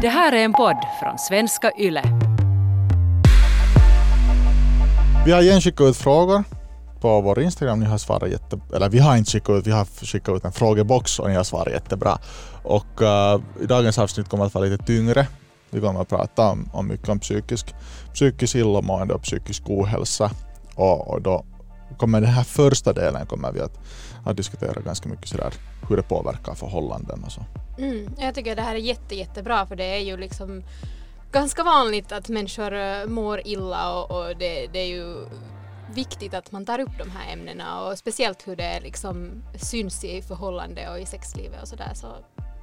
Det här är en podd från svenska YLE. Vi har igen skickat ut frågor på vår Instagram. Ni har svarat jätte... Eller vi har inte skickat ut, vi har skickat ut en frågebox och ni har svarat jättebra. Och uh, i dagens avsnitt kommer att vara lite tyngre. Vi kommer att prata om, om mycket om psykisk, psykisk illamående och psykisk ohälsa. Och, och då kommer den här första delen kommer vi att, att diskutera ganska mycket sådär hur det påverkar förhållanden och så. Mm, jag tycker det här är jätte, jättebra för det är ju liksom ganska vanligt att människor eh, mår illa och, och det, det, är ju viktigt att man tar upp de här ämnena och speciellt hur det liksom syns i förhållande och i sexlivet och sådär så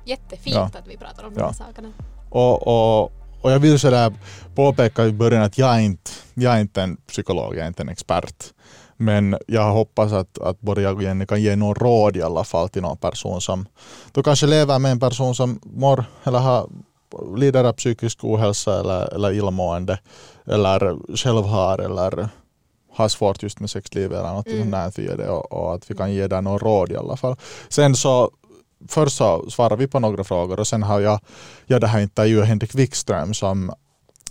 jättefint ja. att vi pratar om ja. de här sakerna. Och, och, och jag vill sådär påpeka i början att jag är inte, jag är inte en psykolog, jag är inte en expert. Men jag hoppas att, att både jag och Jenny kan ge någon råd i alla fall till någon person som då kanske lever med en person som mår eller har, lider av psykisk ohälsa eller, eller illamående eller själv har eller har svårt just med sexlivet eller något mm. sånt där och, och att vi kan ge där någon råd i alla fall. Sen så först så svarar vi på några frågor och sen har jag, jag det här intervjuat Henrik Wikström som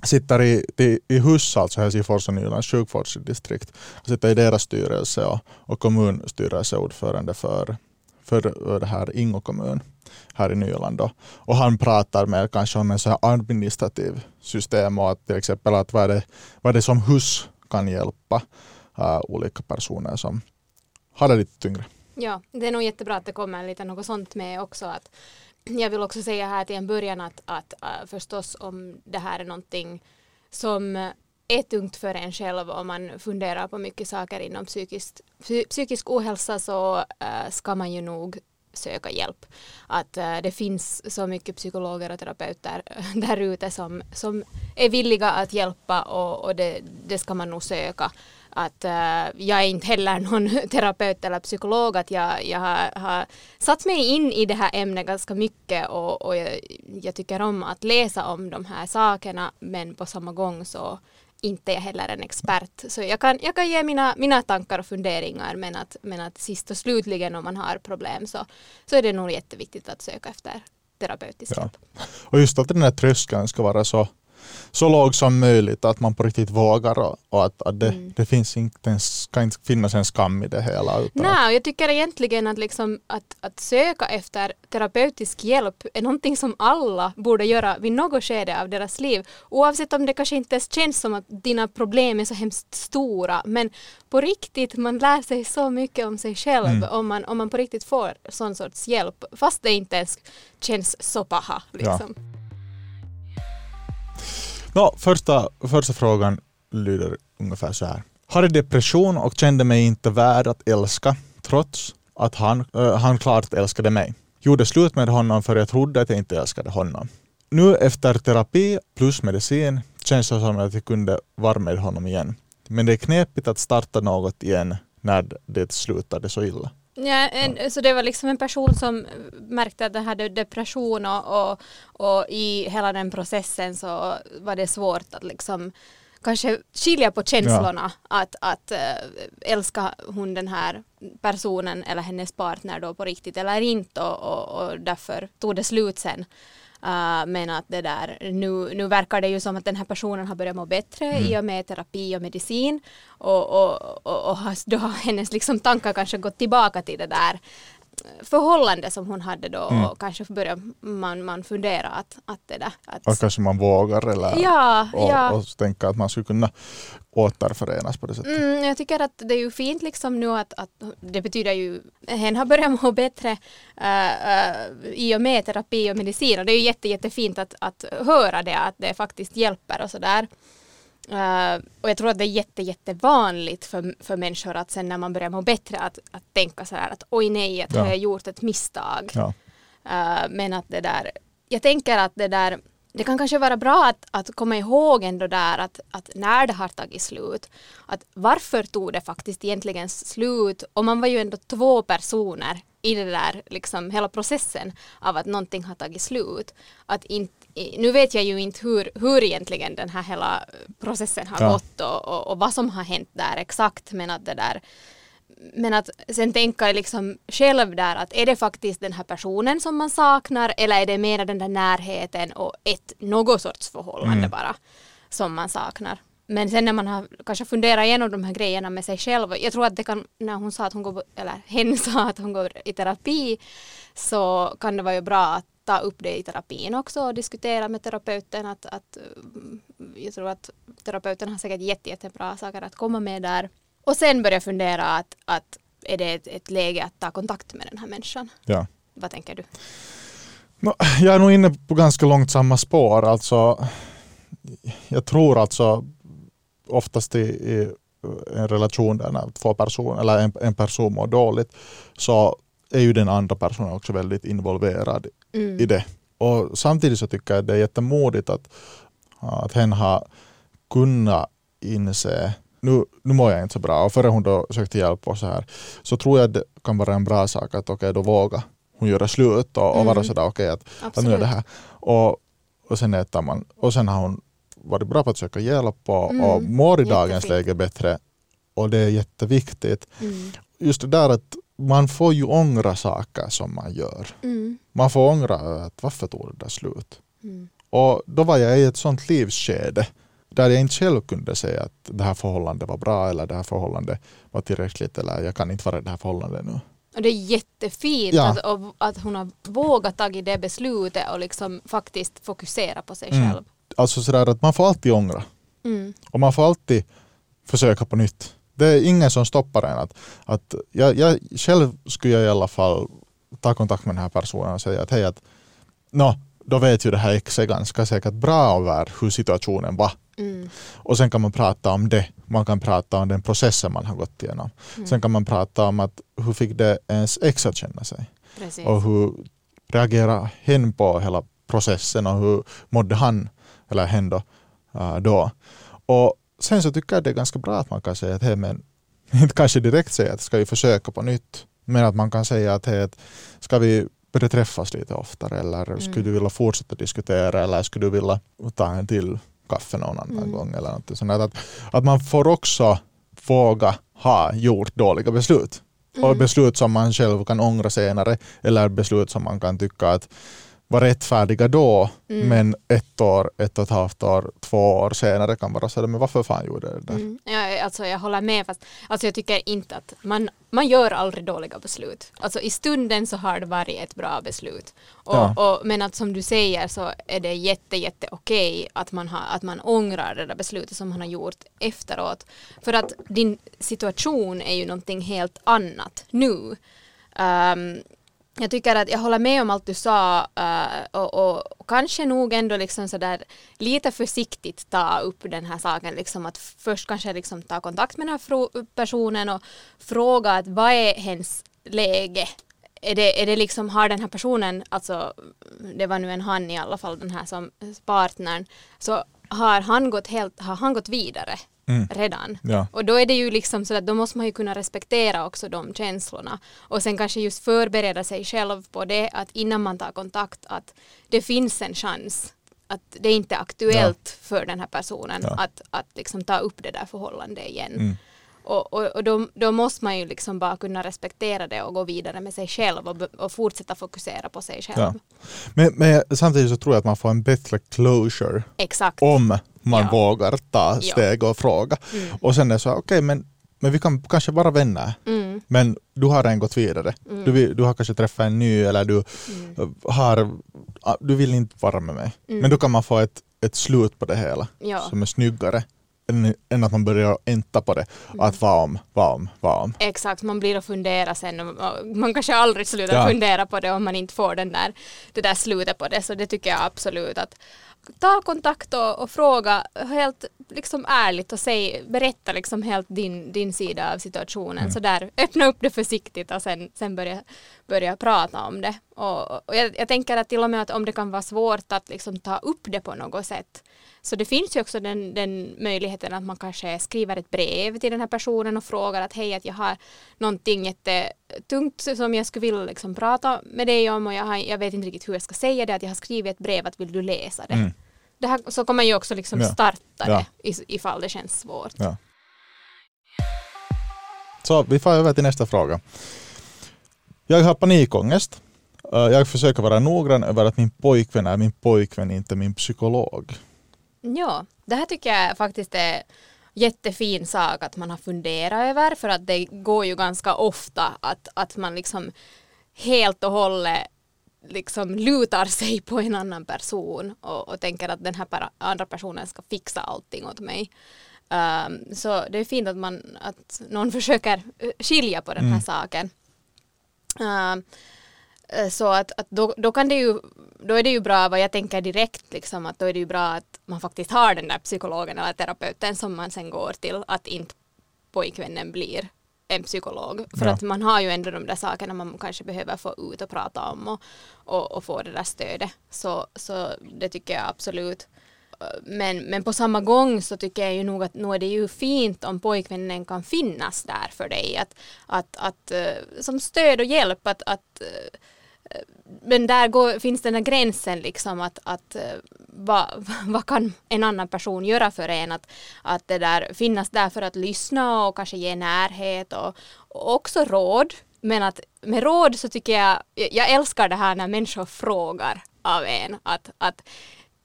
sitter i, i, i HUS, alltså Helsingfors och Nylands sjukvårdsdistrikt. Han sitter i deras styrelse och, och kommunstyrelseordförande för, för det här Ingo kommun här i Nyland. Då. Och han pratar mer kanske om en så administrativ system och att till exempel att vad är det, vad är det som HUS kan hjälpa uh, olika personer som har det lite tyngre. Ja, det är nog jättebra att det kommer lite något sånt med också. Att jag vill också säga här till en början att, att uh, förstås om det här är någonting som är tungt för en själv om man funderar på mycket saker inom psykisk, psykisk ohälsa så uh, ska man ju nog söka hjälp. Att uh, det finns så mycket psykologer och terapeuter där ute som, som är villiga att hjälpa och, och det, det ska man nog söka att uh, jag är inte heller någon terapeut eller psykolog, att jag, jag har, har satt mig in i det här ämnet ganska mycket och, och jag, jag, tycker om att läsa om de här sakerna men på samma gång så inte är jag heller en expert. Så jag kan, jag kan ge mina, mina tankar och funderingar men att, men att sist och slutligen om man har problem så, så är det nog jätteviktigt att söka efter terapeutisk ja. hjälp. Och just att den här tröskeln ska vara så så låg som möjligt, att man på riktigt vågar och, att, att det, mm. det finns inte en, kan inte finnas en skam i det hela. Nej, jag tycker egentligen att, liksom, att, att söka efter terapeutisk hjälp är någonting som alla borde göra vid något skede av deras liv. Oavsett om det kanske inte ens känns som att dina problem är så hemskt stora, men på riktigt, man lär sig så mycket om sig själv mm. om, man, om man på riktigt får sån sorts hjälp, fast det inte ens känns så paha. Liksom. Ja. No, första, första frågan lyder ungefär så här. Hade depression och kände mig inte värd att älska trots att han, äh, han klart älskade mig. Gjorde slut med honom för jag trodde att jag inte älskade honom. Nu efter terapi plus medicin känns det som att jag kunde vara med honom igen. Men det är knepigt att starta något igen när det slutade så illa. Ja, en, så det var liksom en person som märkte att den hade depression och, och, och, i hela den processen så var det svårt att liksom kanske skilja på känslorna ja. att, att äh, älska hon den här personen eller hennes partner då på riktigt eller inte och, och, och därför tog det slut sen. Uh, men att det där, nu, nu verkar det ju som att den här personen har börjat må bättre mm. i och med terapi och medicin och, och, och, och då har hennes liksom tankar kanske gått tillbaka till det där förhållande som hon hade då mm. och kanske börjar man, man fundera att, att det där. Att, och kanske man vågar eller ja, och, ja. och tänka att man skulle kunna återförenas på det sättet. Mm, jag tycker att det är ju fint liksom nu att, att det betyder ju, hen har börjat må bättre uh, uh, i och med terapi och medicin och det är ju jätte, jättefint att, att höra det, att det faktiskt hjälper och sådär. Uh, och jag tror att det är jätte, jättevanligt för, för människor att sen när man börjar må bättre att, att tänka så här att oj nej, att ja. har jag gjort ett misstag. Ja. Uh, men att det där, jag tänker att det där, det kan kanske vara bra att, att komma ihåg ändå där att, att när det har tagit slut, att varför tog det faktiskt egentligen slut? Och man var ju ändå två personer i det där, liksom hela processen av att någonting har tagit slut. Att inte nu vet jag ju inte hur, hur egentligen den här hela processen har ja. gått och, och, och, vad som har hänt där exakt men att det där men att sen tänka liksom själv där att är det faktiskt den här personen som man saknar eller är det mer den där närheten och ett något sorts förhållande Mm. bara som man saknar. Men sen när man har kanske funderat igenom de här grejerna med sig själv, jag tror att det kan, när hon sa att hon går, eller hen sa att hon går i terapi, så kan det vara ju bra att ta upp det i terapin också och diskutera med terapeuten att, att mm, jag tror att terapeuten har säkert jätte, jättebra saker att komma med där. Och sen börja fundera att, att är det ett, ett läge att ta kontakt med den här människan? Ja. Vad tänker du? Nå, jag är nog inne på ganska långt samma spår. Alltså, jag tror alltså oftast i, i en relation där när två personer, eller en, en person mår dåligt så är ju den andra personen också väldigt involverad Mm. i det. Och samtidigt så tycker jag det är jättemodigt att, att hen har kunnat inse nu, nu mår jag inte så bra och före hon då sökte hjälp och så här så tror jag det kan vara en bra sak att okej då våga hon göra slut och, och vara Mm. sådär okej att, att nu är det här. Och, och sen äter man och sen har hon varit bra på att söka hjälp och, Mm. och mår i dagens Jättefint. läge bättre och det är jätteviktigt. Mm. Just det där att man får ju ångra saker som man gör. Mm. Man får ångra att varför tog det där slut? Mm. Och då var jag i ett sånt livsskede där jag inte själv kunde säga att det här förhållandet var bra eller det här förhållandet var tillräckligt eller jag kan inte vara i det här förhållandet nu. Och det är jättefint Ja. att, att hon har vågat ta det beslutet och liksom faktiskt fokusera på sig Mm. själv. Alltså sådär att man får alltid ångra Mm. och man får alltid försöka på nytt. Det är ingen som stoppar en. Att, att jag, jag, själv skulle jag i alla fall ta kontakt med den här personen och säga att hej, att, nå, då vet ju det här exet ganska säkert bra över hur situationen var. Mm. Och sen kan man prata om det. Man kan prata om den processen man har gått igenom. Mm. Sen kan man prata om att hur fick det ens ex att känna sig? Precis. Och hur reagerade hen på hela processen och hur mådde han eller hen då? äh, då. Och sen så tycker jag det är ganska bra att man kan säga att hej men inte kanske direkt säga att ska vi försöka på nytt men att man kan säga att hej ska vi börja träffas lite oftare eller Mm. skulle du vilja fortsätta diskutera eller skulle du vilja ta en till kaffe någon annan Mm. gång eller något sånt. Att, att man får också våga ha gjort dåliga beslut och Mm. beslut som man själv kan ångra senare eller beslut som man kan tycka att var rättfärdiga då Mm. men ett år, ett och ett halvt år, två år senare kan vara sådär men varför fan gjorde jag det där? Mm. Ja, alltså jag håller med fast alltså jag tycker inte att man, man gör aldrig dåliga beslut. Alltså i stunden så har det varit ett bra beslut. Och, Ja. och, men att som du säger så är det jätte, jätte okej att man, har, att man ångrar det där beslutet som man har gjort efteråt. För att din situation är ju någonting helt annat nu. Ehm, jag tycker att jag håller med om allt du sa uh, och, och, och kanske nog ändå liksom sådär lite försiktigt ta upp den här saken. Liksom att först kanske liksom ta kontakt med den här personen och fråga att vad är hens läge? Är det, är det liksom, har den här personen, alltså det var nu en han i alla fall, den här som partnern, så har han gått, helt, har han gått vidare Mm. redan? Ja. Och då är det ju liksom så att då måste man ju kunna respektera också de känslorna och sen kanske just förbereda sig själv på det att innan man tar kontakt att det finns en chans att det är inte aktuellt för den här personen Ja. att, att liksom ta upp det där förhållandet igen. Mm. Och, och, och då, då måste man ju liksom bara kunna respektera det och gå vidare med sig själv och, och fortsätta fokusera på sig själv. Ja. Men, men samtidigt så tror jag att man får en bättre closure Exakt. om man Ja. vågar ta Ja. steg och fråga. Mm. Och sen är det så okej men, men vi kan kanske vara vänner Mm. men du har redan gått vidare. Mm. Du, du har kanske träffat en ny eller du Mm. har, ah, du vill inte vara med mig. Mm. Men då kan man få ett, ett slut på det hela Ja. som är snyggare än, än att man börjar änta på det. Mm. Att vad om, vad om, vad om. Exakt, man blir och funderar sen man kanske aldrig slutar Ja. fundera på det om man inte får den där, det där slutet på det. Så det tycker jag absolut att ta kontakt och, och fråga helt liksom ärligt och säg, berätta liksom helt din, din sida av situationen. Mm. Så där, öppna upp det försiktigt och sen, sen börja, börja prata om det. Och, och jag, jag tänker att till och med att om det kan vara svårt att liksom ta upp det på något sätt så det finns ju också den, den möjligheten att man kanske skriver ett brev till den här personen och frågar att hej att jag har någonting jättetungt som jag skulle vilja liksom prata med dig om och jag, har, jag vet inte riktigt hur jag ska säga det att jag har skrivit ett brev att vill du läsa det. Mm. det här, så kan man ju också liksom starta Ja. det ifall det känns svårt. Ja. Så vi får över till nästa fråga. Jag har panikångest. Eh, Jag försöker vara noggrann över att min pojkvän är min pojkvän, inte min psykolog. Ja, det här tycker jag faktiskt är jättefin sak att man har funderat över för att det går ju ganska ofta att, att man liksom helt och hållet liksom lutar sig på en annan person och, och tänker att den här per, andra personen ska fixa allting åt mig. Um, så det är fint att, man, att någon försöker eh, skilja på den här Mm. saken. Um, så att, att då, då kan det ju då är det ju bra vad jag tänker direkt liksom att då är det ju bra att man faktiskt har den där psykologen eller terapeuten som man sen går till att inte pojkvännen blir en psykolog. För Ja. att man har ju ändå de där sakerna man kanske behöver få ut och prata om och, och, och få det där stödet. Så, så det tycker jag absolut. Men, men på samma gång så tycker jag ju nog att nu är det ju fint om pojkvännen kan finnas där för dig. Att, att, att, eh, som stöd och hjälp. Att, att, eh, men där går, finns den här gränsen liksom att, att eh, vad, vad kan en annan person göra för en? Att, att det där finnas där för att lyssna och kanske ge närhet och, och också råd. Men att med råd så tycker jag, jag älskar det här när människor frågar av en. Att, att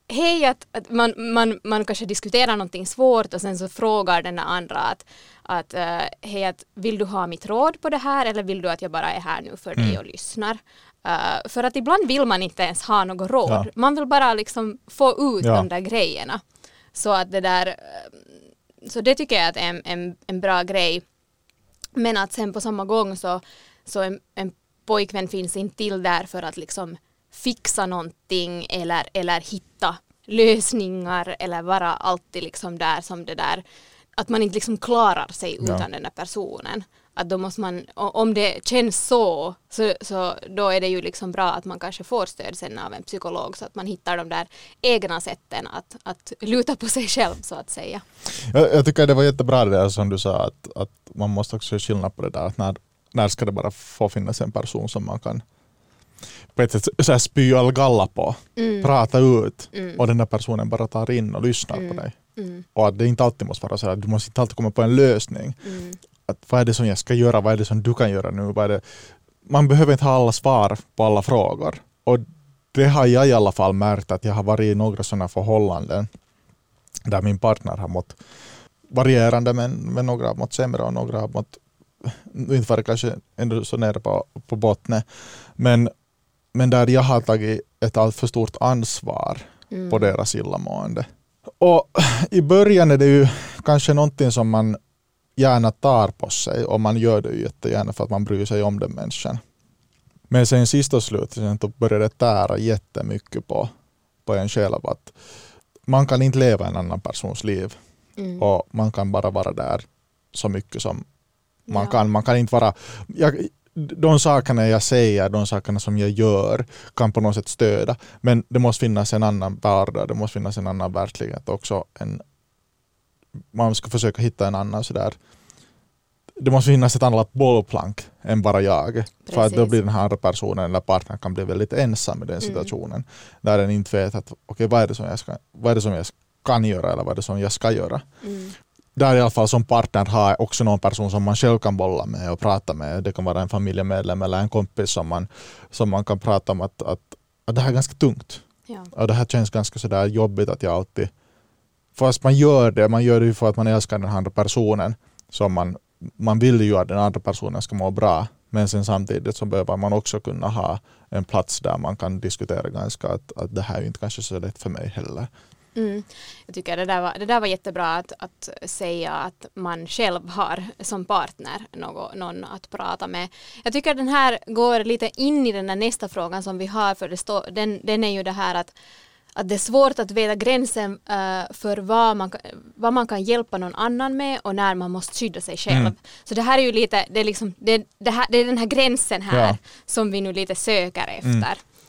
hej, att, att man, man, man kanske diskuterar någonting svårt och sen så frågar den andra att, att uh, hej, att vill du ha mitt råd på det här eller vill du att jag bara är här nu för dig och lyssnar? Uh, för att ibland vill man inte ens ha något råd. Ja. Man vill bara liksom få ut Ja. de där grejerna. Så att det där, eh, så det tycker jag är en, en, en bra grej. Men att sen på samma gång så, så en, en pojkvän finns inte till där för att liksom fixa någonting eller, eller hitta lösningar eller vara alltid liksom där som det där att man inte liksom klarar sig Ja. utan den där personen. Att då måste man, om det känns så, så, så då är det ju liksom bra att man kanske får stöd sen av en psykolog så att man hittar de där egna sätten att, att luta på sig själv så att säga. Jag, jag tycker det var jättebra det där som du sa att, att man måste också göra skillnad på det där att när, när ska det bara få finnas en person som man kan på ett sätt så här spy all galla på, Mm. prata ut Mm. och den där personen bara tar in och lyssnar Mm. på dig. Mm. Och att det inte alltid måste vara så här, du måste inte alltid komma på en lösning. Att vad är det som jag ska göra, vad är det som du kan göra nu? Vad det? Man behöver inte ha alla svar på alla frågor. Och det har jag i alla fall märkt att jag har varit i några sådana förhållanden där min partner har mått varierande men, men några har mått sämre och några har mått inte varit kanske ändå så nere på, på botten. Men, men där jag har tagit ett allt för stort ansvar Mm. på deras illamående. Och i början är det ju kanske någonting som man gärna tar på sig och man gör det ju jättegärna för att man bryr sig om den människan. Men sen sist och slut sen då börjar det tära jättemycket på, på en själv att man kan inte leva en annan persons liv Mm. och man kan bara vara där så mycket som man Ja. kan. Man kan inte vara... Jag, de sakerna jag säger, de sakerna som jag gör kan på något sätt stödja. Men det måste finnas en annan vardag, det måste finnas en annan verklighet också. En, man ska försöka hitta en annan sådär det måste finnas ett annat bollplank än bara jag. För att då Precis. blir den här andra personen eller partnern kan bli väldigt ensam i den Mm. situationen. Där den inte vet att okej vad, är det som jag ska, vad är det som jag kan göra eller vad är det som jag ska göra. Mm. Där i alla fall som partner har också någon person som man själv kan bolla med och prata med. Det kan vara en familjemedlem eller en kompis som man, som man kan prata om att, att, att det här är ganska tungt. Ja. Och det här känns ganska sådär jobbigt att jag alltid Fast man gör det, man gör det ju för att man älskar den andra personen. Så man, man vill ju att den andra personen ska må bra. Men sen samtidigt så behöver man också kunna ha en plats där man kan diskutera ganska att, att det här är ju inte kanske så lätt för mig heller. Mm. Jag tycker det där var, det där var jättebra att, att säga att man själv har som partner någon, någon att prata med. Jag tycker den här går lite in i den där nästa frågan som vi har för det stå, den, den är ju det här att att det är svårt att veta gränsen eh, för vad man, vad man kan hjälpa någon annan med och när man måste skydda sig själv. Mm. Så det här är ju lite, det är, liksom, det, det, här, det är den här gränsen här Ja. som vi nu lite söker efter. Mm.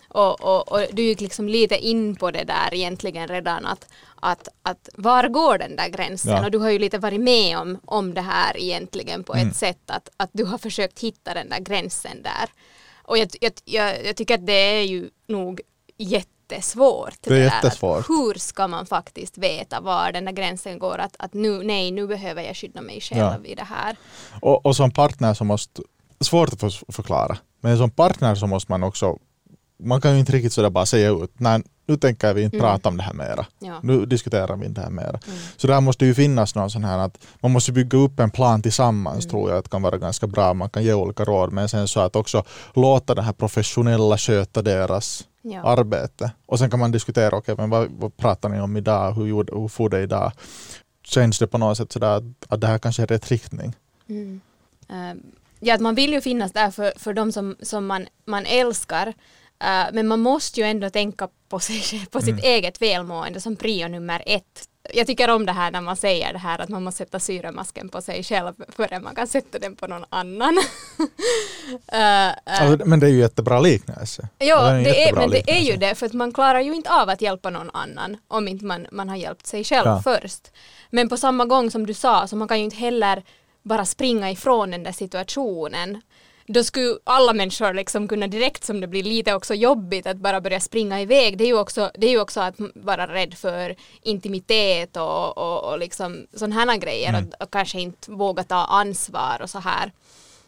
Och, och, och du gick liksom lite in på det där egentligen redan att, att, att var går den där gränsen? Ja. Och du har ju lite varit med om, om det här egentligen på Mm. ett sätt att, att du har försökt hitta den där gränsen där. Och jag, jag, jag, jag tycker att det är ju nog jättesvårt. Det är jättesvårt. Hur ska man faktiskt veta var den där gränsen går? Att, att nu, nej, nu behöver jag skydda mig själv Ja. i det här. Och, och som partner så måste, svårt att för- förklara, men som partner så måste man också, man kan ju inte riktigt sådär bara säga ut, nej nu tänker vi inte Mm. prata om det här mera. Ja. Nu diskuterar vi inte det här mera. Mm. Så där måste ju finnas någon sån här att man måste bygga upp en plan tillsammans Mm. tror jag att kan vara ganska bra. Man kan ge olika råd men sen så att också låta det här professionella sköta deras Ja. arbete. Och sen kan man diskutera, okej men vad, vad pratar ni om idag, hur, gjorde, hur får det idag? Känns det på något sätt sådär att, att det här kanske är rätt riktning? Mm. Ehm, ja, att man vill ju finnas där för, för de som, som man, man älskar. Eh, men man måste ju ändå tänka på, sig, på sitt eget välmående som prio nummer ett. Jag tycker om det här när man säger det här att man måste sätta syremasken på sig själv före man kan sätta den på någon annan. Eh, Alltså, men det är ju jättebra liknelse. Ja, är en det är, men det är ju det för att man klarar ju inte av att hjälpa någon annan om inte man, man har hjälpt sig själv Ja. först. Men på samma gång som du sa så man kan ju inte heller bara springa ifrån den där situationen. Då skulle alla människor liksom kunna direkt som det blir lite också jobbigt att bara börja springa iväg. Det är ju också, det är ju också att vara rädd för intimitet och, och, och liksom sådana här grejer Mm. och, och kanske inte våga ta ansvar och så här.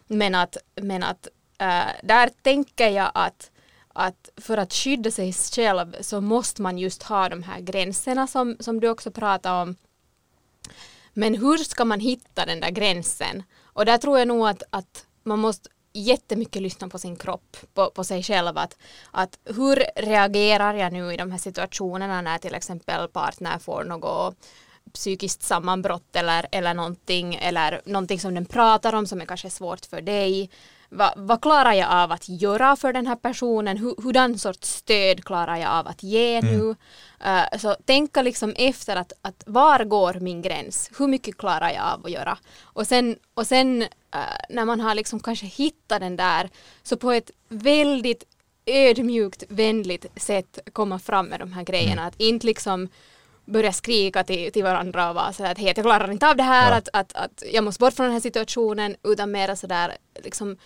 Men att, men att äh, där tänker jag att, att för att skydda sig själv så måste man just ha de här gränserna som, som du också pratade om. Men hur ska man hitta den där gränsen? Och där tror jag nog att, att man måste jättemycket lyssna på sin kropp, på, på sig själv. Att, att hur reagerar jag nu i de här situationerna när till exempel partner får något psykiskt sammanbrott eller, eller någonting, eller någonting som den pratar om som är kanske svårt för dig. Va, vad klarar jag av att göra för den här personen? Hur, hurdan sorts stöd klarar jag av att ge nu? Eh, så tänka liksom efter att, att var går min gräns? Hur mycket klarar jag av att göra? Och sen, och sen eh, när man har liksom kanske hittat den där så på ett väldigt ödmjukt, vänligt sätt komma fram med de här grejerna. Att inte liksom börja skrika till, till varandra och vara sådär att hej, jag klarar inte av det här, Ja. att, att, att jag måste bort från den här situationen, utan mera sådär liksom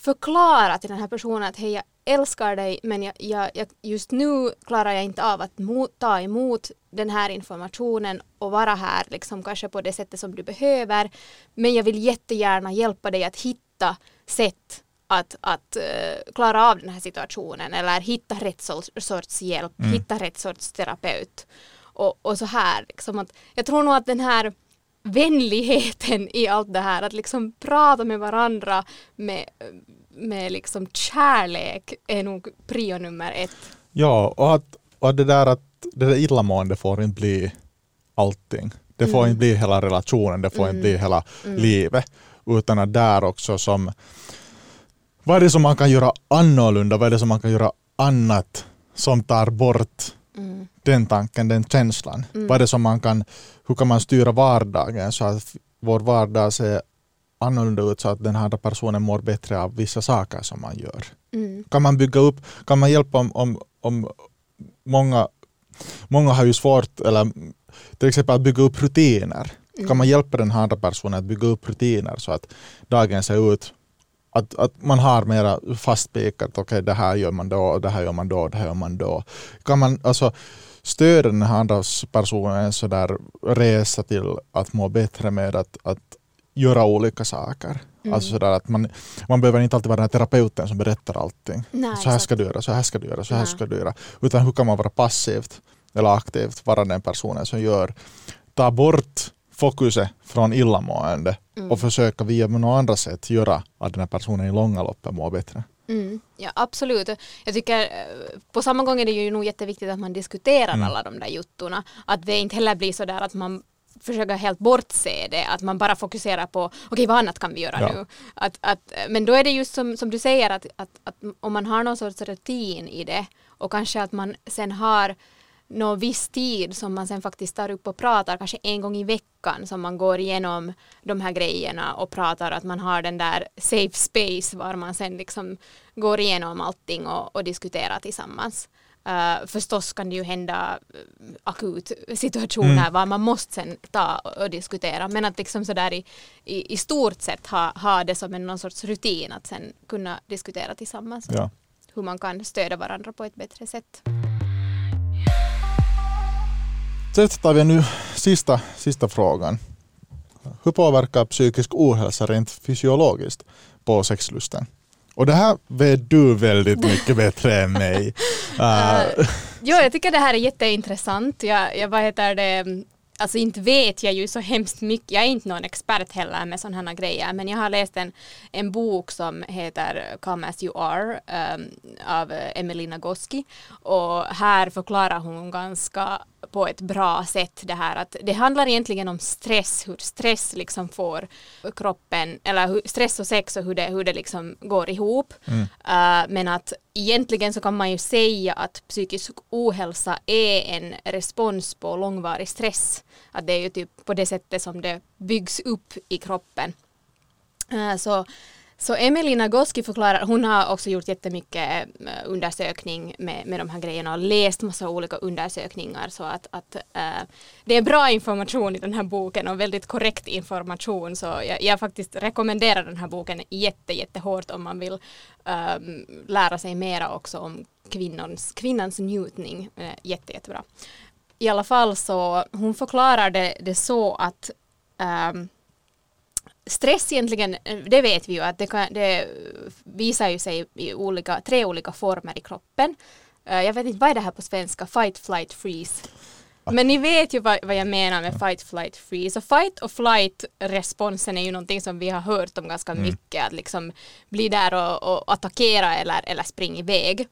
förklara till den här personen att hej, jag älskar dig, men jag, jag, jag, just nu klarar jag inte av att mot, ta emot den här informationen och vara här liksom kanske på det sättet som du behöver, men jag vill jättegärna hjälpa dig att hitta sätt att, att eh, klara av den här situationen eller hitta rätt sorts, sorts hjälp, hitta rätt sorts terapeut. Och, och så här, liksom att, jag tror nog att den här vänligheten i allt det här, att liksom prata med varandra med, med liksom kärlek är nog prio nummer ett. Ja, och att, och det där att det där illamående får inte bli allting. Det får Mm. inte bli hela relationen, det får Mm. inte bli hela Mm. livet. Utan att där också som, vad är det som man kan göra annorlunda, vad är det som man kan göra annat som tar bort Mm. Den tanken, den känslan. Mm. Vad är som man kan, hur kan man styra vardagen så att vår vardag ser annorlunda ut så att den här personen mår bättre av vissa saker som man gör. Mm. Kan man bygga upp, kan man hjälpa om, om, om många, många har ju svårt, eller till exempel att bygga upp rutiner. Mm. Kan man hjälpa den här andra personen att bygga upp rutiner så att dagen ser ut att, att man har mera fastspikat, okej det här gör man då, det här gör man då, det här gör man då. Kan man alltså stödja den här andra personen så där resa till att må bättre med att, att göra olika saker. Mm. Alltså sådär att man, man behöver inte alltid vara den här terapeuten som berättar allting. Nej, så här exakt. ska du göra, så här ska du göra, så här Nej. ska du göra. Utan hur kan man vara passivt eller aktivt, vara den personen som gör, ta bort fokuset från illamående Mm. och försöka via något andra sätt göra att den här personen i långa loppet mår bättre. Mm, ja absolut. Jag tycker eh, på samma gång är det ju nog jätteviktigt att man diskuterar Mm. alla de där juttorna. Att det inte heller blir så där att man försöker helt bortse det, att man bara fokuserar på okej vad annat kan vi göra Ja. nu. Att, att, men då är det just som, som du säger att, att, att om man har någon sorts rutin i det och kanske att man sen har någon viss tid som man sen faktiskt tar upp och pratar, kanske en gång i veckan som man går igenom de här grejerna och pratar, att man har den där safe space var man sen liksom går igenom allting och, och diskuterar tillsammans. Uh, förstås kan det ju hända uh, akut situationer Mm. var man måste sen ta och, och diskutera men att liksom sådär i, i, i stort sett ha, ha det som en någon sorts rutin att sen kunna diskutera tillsammans Ja. hur man kan stödja varandra på ett bättre sätt. Tar vi nu sista, sista frågan. Hur påverkar psykisk ohälsa rent fysiologiskt på sexlusten? Och det här vet du väldigt mycket bättre än mig. Uh. jo, jag tycker det här är jätteintressant. Jag, jag vad heter det, alltså inte vet jag ju så hemskt mycket, jag är inte någon expert heller med sådana här grejer, men jag har läst en, en bok som heter Come as you are um, av Emelina Goski och här förklarar hon ganska på ett bra sätt det här att det handlar egentligen om stress, hur stress liksom får kroppen, eller stress och sex och hur det, hur det liksom går ihop. Mm. Uh, men att egentligen så kan man ju säga att psykisk ohälsa är en respons på långvarig stress. Att det är ju typ på det sättet som det byggs upp i kroppen. Uh, så så Emily Nagoski förklarar, hon har också gjort jättemycket eh, undersökning med, med de här grejerna och läst massa olika undersökningar så att, att äh, det är bra information i den här boken och väldigt korrekt information så jag, jag faktiskt rekommenderar den här boken jätte, jättehårt om man vill äh, lära sig mera också om kvinnans, kvinnans njutning. Äh, jätte, jättebra. I alla fall så hon förklarar det, det så att äh, stress egentligen, det vet vi ju att det, kan, det visar ju sig i olika, tre olika former i kroppen. Uh, jag vet inte, vad är det här på svenska? Fight, flight, freeze. Men ni vet ju vad, vad, jag menar med fight, flight, freeze. Och fight och flight responsen är ju någonting som vi har hört om ganska mm. mycket. Att liksom bli där och, och attackera eller, eller springa iväg.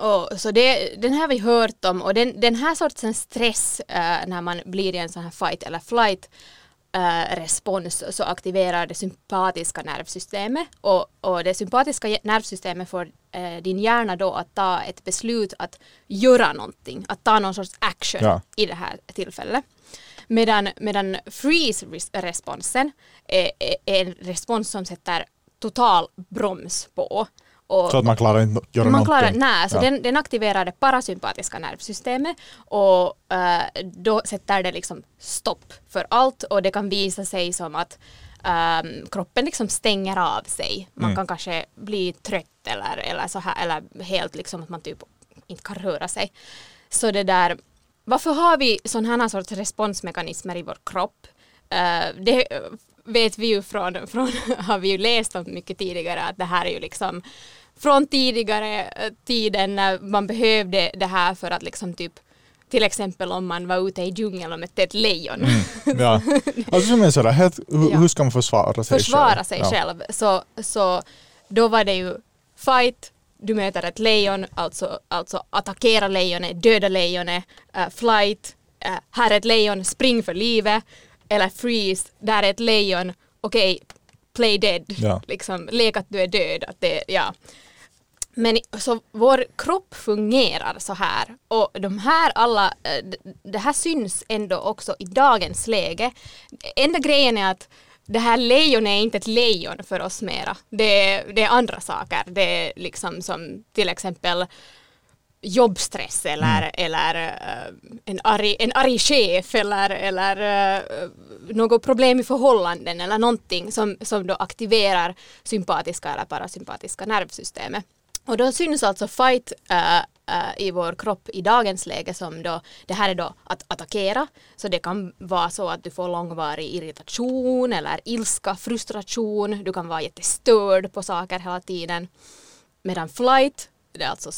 Och, så det, den här har vi hört om och den, den här sortens stress uh, när man blir i en sån här fight eller flight äh, respons så aktiverar det sympatiska nervsystemet och, och det sympatiska nervsystemet får äh, din hjärna då att ta ett beslut att göra någonting, att ta någon sorts action ja. i det här tillfället. Medan, medan freeze-responsen är, är en respons som sätter total broms på och, så att man klarar inte att göra man klarar, någonting? Nej, så ja. den, den aktiverar det parasympatiska nervsystemet och äh, då sätter det liksom stopp för allt och det kan visa sig som att ähm, kroppen liksom stänger av sig. Man mm. kan kanske bli trött eller, eller så här eller helt liksom att man typ inte kan röra sig. Så det där, varför har vi sådana här sorts responsmekanismer i vår kropp? Uh, det vet vi ju från, från har vi ju läst om mycket tidigare att det här är ju liksom från tidigare eh, tiden när man behövde det här för att liksom typ till exempel om man var ute i djungeln och mötte ett lejon. Mm, ja. Alltså som helt, hur, hur ska man försvara sig försvara själv? sig ja. själv. Så, så då var det ju fight, du möter ett lejon, alltså, alltså attackera lejonet, döda lejonet, uh, flight, uh, här är ett lejon, spring för livet, eller freeze, där är ett lejon, okej, okay, play dead, ja. liksom, lek att du är död. Att det, ja. Men så vår kropp fungerar så här och de här alla, eh, det här syns ändå också i dagens läge. Enda grejen är att det här lejonet är inte ett lejon för oss mera. Det, det är andra saker. Det är liksom som till exempel jobbstress eller, mm. eller uh, en, arg, en arg chef eller, eller uh, något problem i förhållanden eller någonting som, som då aktiverar sympatiska eller parasympatiska nervsystemet. Och då syns alltså fight uh, uh, i vår kropp i dagens läge som då, det här är då att attackera. Så det kan vara så att du får långvarig irritation eller ilska, frustration, du kan vara jättestörd på saker hela tiden. Medan flight, det är alltså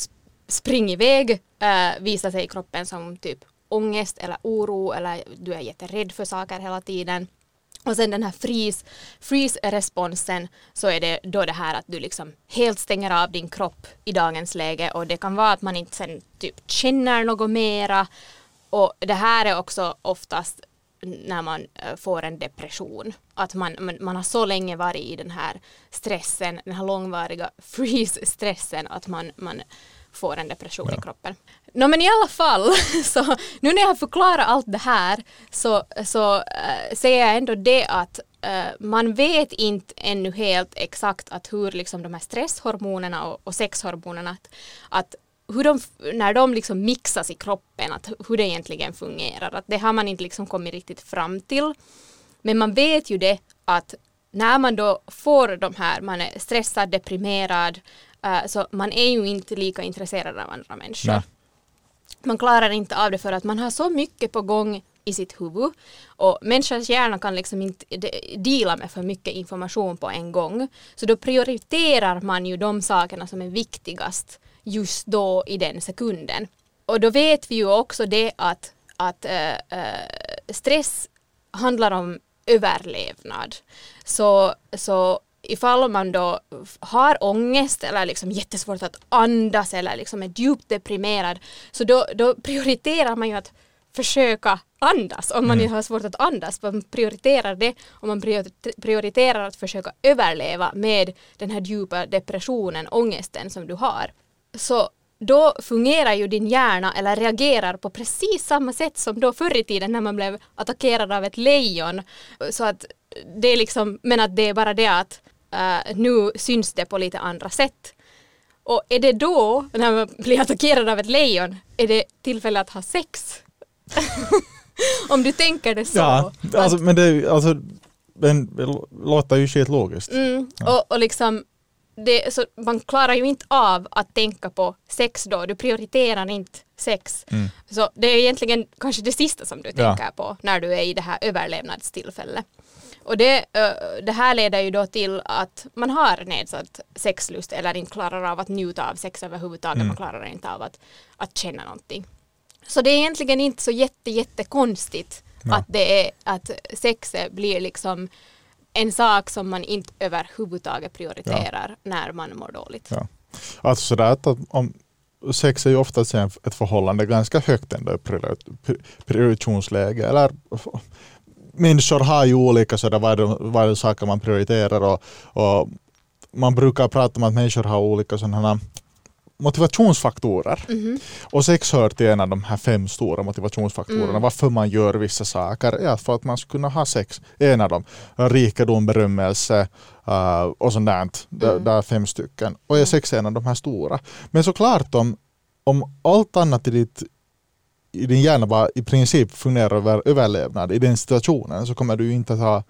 spring iväg, uh, visar sig i kroppen som typ ångest eller oro eller du är jätterädd för saker hela tiden. Och sen den här freeze, freeze-responsen så är det då det här att du liksom helt stänger av din kropp i dagens läge och det kan vara att man inte sen typ känner något mera och det här är också oftast när man eh, får en depression. Att man, man, man har så länge varit i den här stressen, den här långvariga freeze-stressen att man, man får en depression ja. i kroppen. No, men i alla fall, så nu när jag har förklarat allt det här så, så äh, säger jag ändå det att äh, man vet inte ännu helt exakt att hur liksom de här stresshormonerna och, och sexhormonerna, att, att hur de, när de liksom mixas i kroppen, att hur det egentligen fungerar. Att det har man inte liksom kommit riktigt fram till. Men man vet ju det att när man då får de här, man är stressad, deprimerad, äh, så man är ju inte lika intresserad av andra människor. Nej man klarar inte av det för att man har så mycket på gång i sitt huvud och människans hjärna kan liksom inte dela deala med för mycket information på en gång. Så då prioriterar man ju de sakerna som är viktigast just då i den sekunden. Och då vet vi ju också det att, att äh, äh, stress handlar om överlevnad. Så, så ifall man då har ångest eller liksom jättesvårt att andas eller liksom är djupt deprimerad så då, då prioriterar man ju att försöka andas om man mm. har svårt att andas. Man prioriterar det och man prioriterar att försöka överleva med den här djupa depressionen, ångesten som du har. Så då fungerar ju din hjärna eller reagerar på precis samma sätt som då förr i tiden när man blev attackerad av ett lejon. Så att det är liksom, men att det är bara det att uh, nu syns det på lite andra sätt. Och är det då, när man blir attackerad av ett lejon, är det tillfälle att ha sex? Om du tänker det så. Ja, alltså, men det, alltså, men, det låter ju skitlogiskt. Mm, ja. och, och liksom det, så man klarar ju inte av att tänka på sex då, du prioriterar inte sex. Mm. Så det är egentligen kanske det sista som du tänker ja. på när du är i det här överlevnadstillfället. Och det, det här leder ju då till att man har nedsatt sexlust eller inte klarar av att njuta av sex överhuvudtaget, mm. man klarar inte av att, att känna någonting. Så det är egentligen inte så jätte, jätte konstigt ja. att, det är, att sexet blir liksom en sak som man inte överhuvudtaget prioriterar ja. när man mår dåligt. Ja. Alltså sådär att om, sex är ju oftast ett förhållande ganska högt ändå prioritetsläge. Eller, människor har ju olika sådär, vad, vad saker man prioriterar och, och man brukar prata om att människor har olika sådana motivationsfaktorer. Mm -hmm. Och sex hör till en av de här fem stora motivationsfaktorerna. Mm. Varför man gör vissa saker är för att man ska kunna ha sex. En av dem. Rikedom, berömmelse uh, och sånt där. Mm. Det, är fem stycken. Och är sex en av de här stora. Men såklart om, om allt annat i, ditt, i din hjärna bara i princip fungerar över överlevnad i den situationen så kommer du inte att ha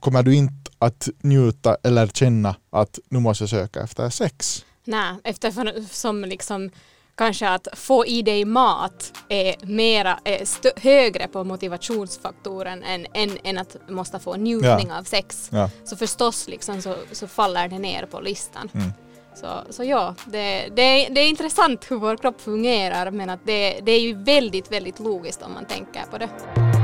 kommer du inte att njuta eller känna att nu måste jag söka efter sex. Nej, eftersom liksom kanske att få i dig mat är, mera, är högre på motivationsfaktoren än, än, än att måste få njutning ja. av sex. Ja. Så förstås liksom så, så faller det ner på listan. Mm. Så, så ja, det, det, det är intressant hur vår kropp fungerar men att det, det är ju väldigt, väldigt logiskt om man tänker på det.